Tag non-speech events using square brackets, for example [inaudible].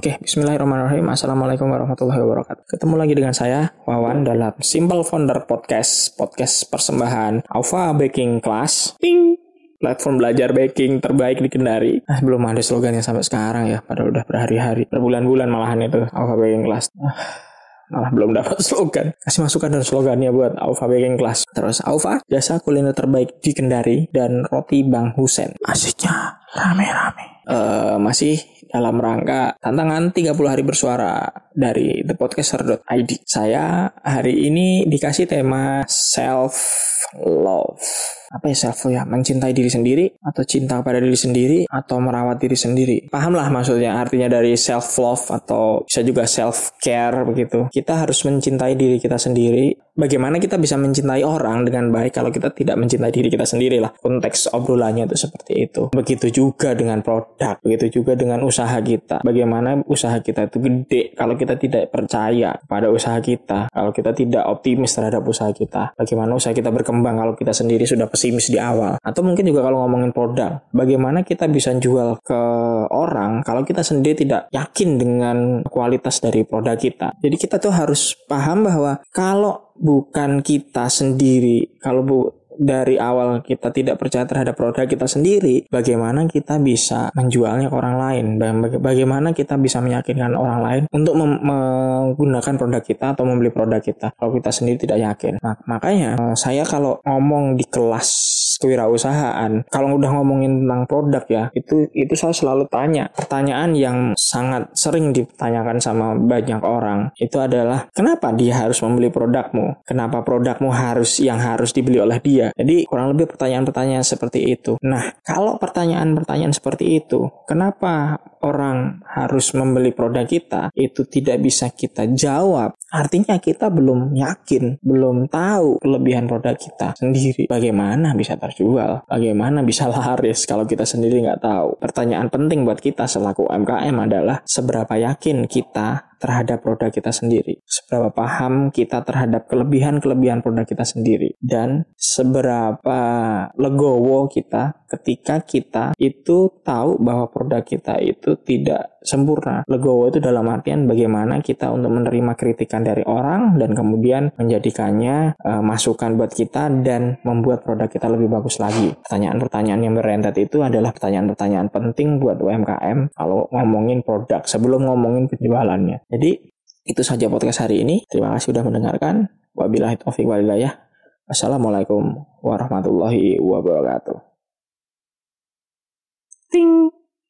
Oke, bismillahirrahmanirrahim. Assalamualaikum warahmatullahi wabarakatuh. Ketemu lagi dengan saya, Wawan, dalam Simple Founder Podcast. Podcast persembahan Alpha Baking Class. Ping! Platform belajar baking terbaik di Kendari. Ah, belum ada slogannya sampai sekarang ya. Padahal udah berhari-hari. Berbulan-bulan malahan itu Alpha Baking Class. Ah, malah belum dapat [laughs] slogan. Kasih masukan dan slogannya buat Alpha Baking Class. Terus Alpha, jasa kuliner terbaik di Kendari dan roti Bang Husen. Asiknya rame-rame. Uh, masih dalam rangka tantangan 30 hari bersuara dari thepodcaster.id. Saya hari ini dikasih tema self love. Apa ya self love ya? Mencintai diri sendiri atau cinta pada diri sendiri atau merawat diri sendiri. Pahamlah maksudnya artinya dari self love atau bisa juga self care begitu. Kita harus mencintai diri kita sendiri. Bagaimana kita bisa mencintai orang dengan baik kalau kita tidak mencintai diri kita sendiri lah. Konteks obrolannya itu seperti itu. Begitu juga dengan produk, begitu juga dengan usaha kita. Bagaimana usaha kita itu gede kalau kita tidak percaya pada usaha kita, kalau kita tidak optimis terhadap usaha kita. Bagaimana usaha kita berkembang kalau kita sendiri sudah pesimis di awal. Atau mungkin juga kalau ngomongin produk, bagaimana kita bisa jual ke orang kalau kita sendiri tidak yakin dengan kualitas dari produk kita. Jadi kita tuh harus paham bahwa kalau bukan kita sendiri, kalau bu dari awal kita tidak percaya terhadap produk kita sendiri, bagaimana kita bisa menjualnya ke orang lain? Bagaimana kita bisa meyakinkan orang lain untuk menggunakan produk kita atau membeli produk kita kalau kita sendiri tidak yakin? Nah, makanya eh, saya kalau ngomong di kelas kewirausahaan. Kalau udah ngomongin tentang produk ya itu itu saya selalu tanya. Pertanyaan yang sangat sering ditanyakan sama banyak orang itu adalah kenapa dia harus membeli produkmu? Kenapa produkmu harus yang harus dibeli oleh dia? Jadi kurang lebih pertanyaan-pertanyaan seperti itu. Nah kalau pertanyaan-pertanyaan seperti itu kenapa orang harus membeli produk kita? Itu tidak bisa kita jawab artinya kita belum yakin belum tahu kelebihan produk kita sendiri bagaimana bisa ter terjual. Bagaimana bisa laris kalau kita sendiri nggak tahu? Pertanyaan penting buat kita selaku UMKM adalah seberapa yakin kita terhadap produk kita sendiri, seberapa paham kita terhadap kelebihan-kelebihan produk kita sendiri, dan seberapa legowo kita ketika kita itu tahu bahwa produk kita itu tidak sempurna. Legowo itu dalam artian bagaimana kita untuk menerima kritikan dari orang dan kemudian menjadikannya e, masukan buat kita dan membuat produk kita lebih bagus lagi. Pertanyaan-pertanyaan yang berentet itu adalah pertanyaan-pertanyaan penting buat UMKM kalau ngomongin produk sebelum ngomongin penjualannya. Jadi itu saja podcast hari ini. Terima kasih sudah mendengarkan. Wabillahi taufiq walhidayah. Assalamualaikum warahmatullahi wabarakatuh. Ting.